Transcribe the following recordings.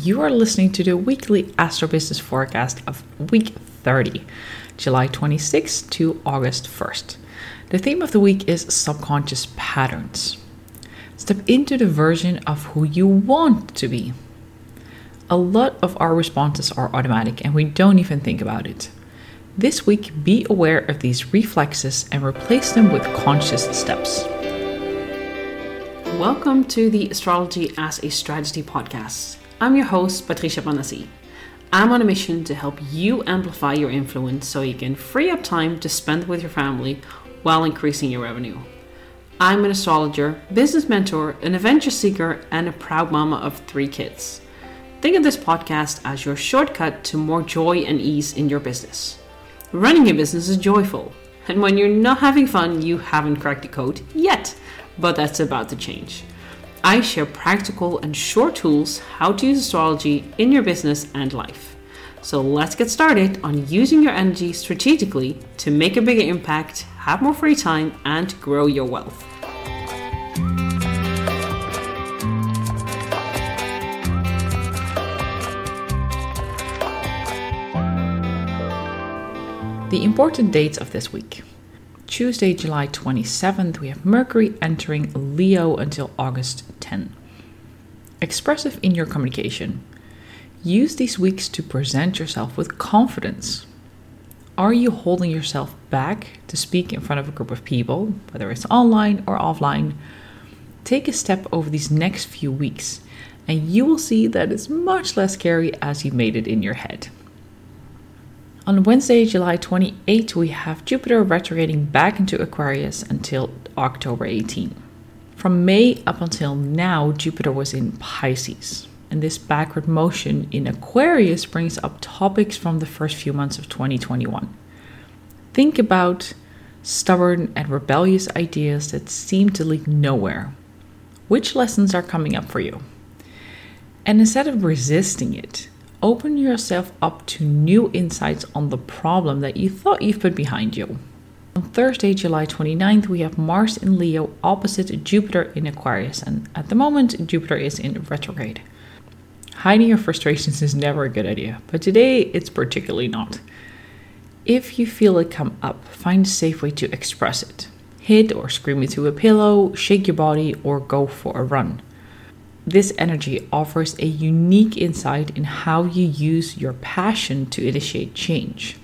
You are listening to the weekly Astro Business forecast of week 30, July 26th to August 1st. The theme of the week is subconscious patterns. Step into the version of who you want to be. A lot of our responses are automatic and we don't even think about it. This week, be aware of these reflexes and replace them with conscious steps. Welcome to the Astrology as a Strategy podcast. I'm your host, Patricia Panasi. I'm on a mission to help you amplify your influence so you can free up time to spend with your family while increasing your revenue. I'm an astrologer, business mentor, an adventure seeker, and a proud mama of three kids. Think of this podcast as your shortcut to more joy and ease in your business. Running a business is joyful, and when you're not having fun, you haven't cracked the code yet, but that's about to change. I share practical and short tools how to use astrology in your business and life. So let's get started on using your energy strategically to make a bigger impact, have more free time, and grow your wealth. The important dates of this week. Tuesday, July 27th, we have Mercury entering Leo until August 10. Expressive in your communication. Use these weeks to present yourself with confidence. Are you holding yourself back to speak in front of a group of people, whether it's online or offline? Take a step over these next few weeks, and you will see that it's much less scary as you made it in your head. On Wednesday, July 28, we have Jupiter retrograding back into Aquarius until October 18. From May up until now, Jupiter was in Pisces. And this backward motion in Aquarius brings up topics from the first few months of 2021. Think about stubborn and rebellious ideas that seem to lead nowhere. Which lessons are coming up for you? And instead of resisting it, open yourself up to new insights on the problem that you thought you've put behind you. On Thursday, July 29th, we have Mars in Leo opposite Jupiter in Aquarius, and at the moment, Jupiter is in retrograde. Hiding your frustrations is never a good idea, but today it's particularly not. If you feel it come up, find a safe way to express it. Hit or scream into a pillow, shake your body, or go for a run. This energy offers a unique insight in how you use your passion to initiate change.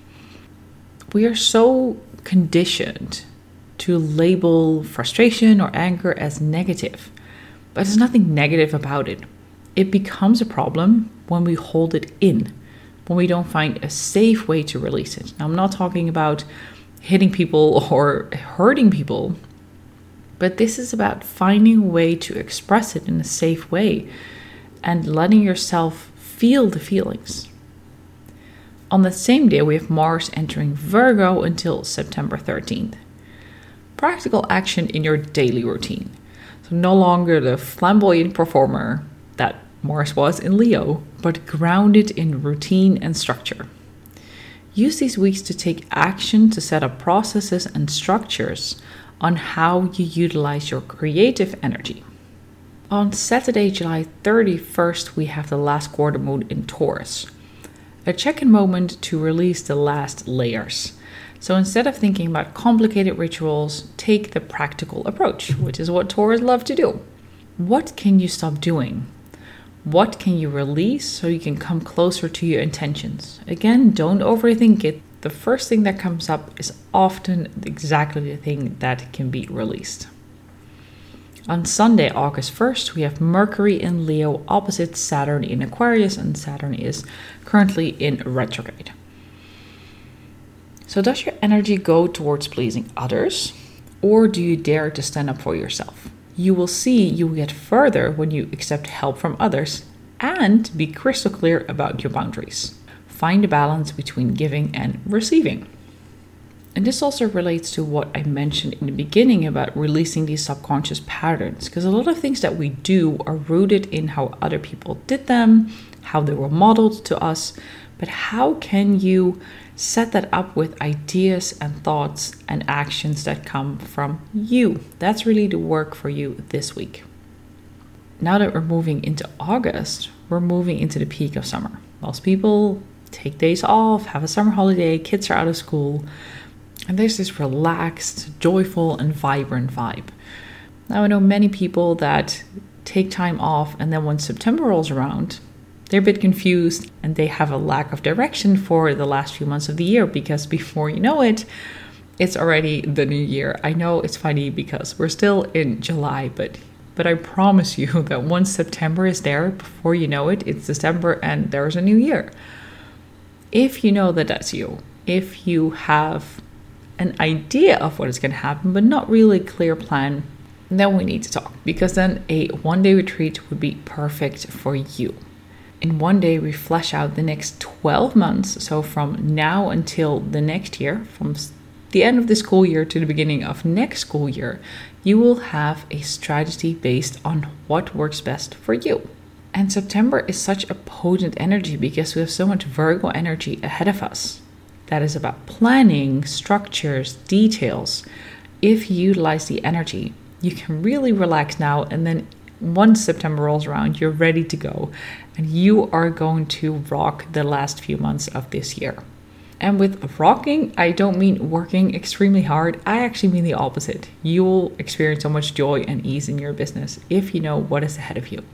We are so conditioned to label frustration or anger as negative, but there's nothing negative about it. It becomes a problem when we hold it in, when we don't find a safe way to release it. Now, I'm not talking about hitting people or hurting people but this is about finding a way to express it in a safe way and letting yourself feel the feelings. On the same day, we have Mars entering Virgo until September 13th. Practical action in your daily routine. So, no longer the flamboyant performer that Mars was in Leo, but grounded in routine and structure. Use these weeks to take action to set up processes and structures on how you utilize your creative energy. On Saturday, July 31st, we have the last quarter moon in Taurus, a check in moment to release the last layers. So instead of thinking about complicated rituals, take the practical approach, which is what Taurus love to do. What can you stop doing? What can you release so you can come closer to your intentions? Again, don't overthink it the first thing that comes up is often exactly the thing that can be released. On Sunday, August 1st, we have Mercury in Leo opposite Saturn in Aquarius, and Saturn is currently in retrograde. So, does your energy go towards pleasing others, or do you dare to stand up for yourself? You will see you get further when you accept help from others and be crystal clear about your boundaries find a balance between giving and receiving. And this also relates to what I mentioned in the beginning about releasing these subconscious patterns, because a lot of things that we do are rooted in how other people did them, how they were modeled to us. But how can you set that up with ideas and thoughts and actions that come from you? That's really the work for you this week. Now that we're moving into August, we're moving into the peak of summer. Most people take days off, have a summer holiday, kids are out of school, and there's this relaxed, joyful, and vibrant vibe. Now, I know many people that take time off, and then when September rolls around, they're a bit confused and they have a lack of direction for the last few months of the year because before you know it, it's already the new year. I know it's funny because we're still in July, but but I promise you that once September is there, before you know it, it's December and there's a new year. If you know that that's you, if you have an idea of what is going to happen, but not really a clear plan, then we need to talk because then a one day retreat would be perfect for you. In one day, we flesh out the next 12 months. So, from now until the next year, from the end of the school year to the beginning of next school year, you will have a strategy based on what works best for you. And September is such a potent energy because we have so much Virgo energy ahead of us. That is about planning, structures, details. If you utilize the energy, you can really relax now and then once September rolls around, you're ready to go and you are going to rock the last few months of this year. And with rocking, I don't mean working extremely hard. I actually mean the opposite. You will experience so much joy and ease in your business if you know what is ahead of you.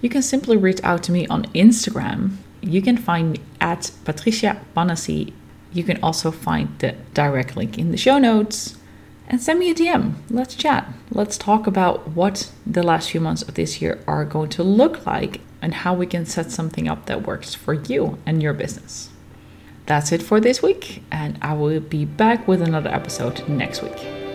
You can simply reach out to me on Instagram. You can find me at Patricia Panasi. You can also find the direct link in the show notes. And send me a DM. Let's chat. Let's talk about what the last few months of this year are going to look like and how we can set something up that works for you and your business. That's it for this week, and I will be back with another episode next week.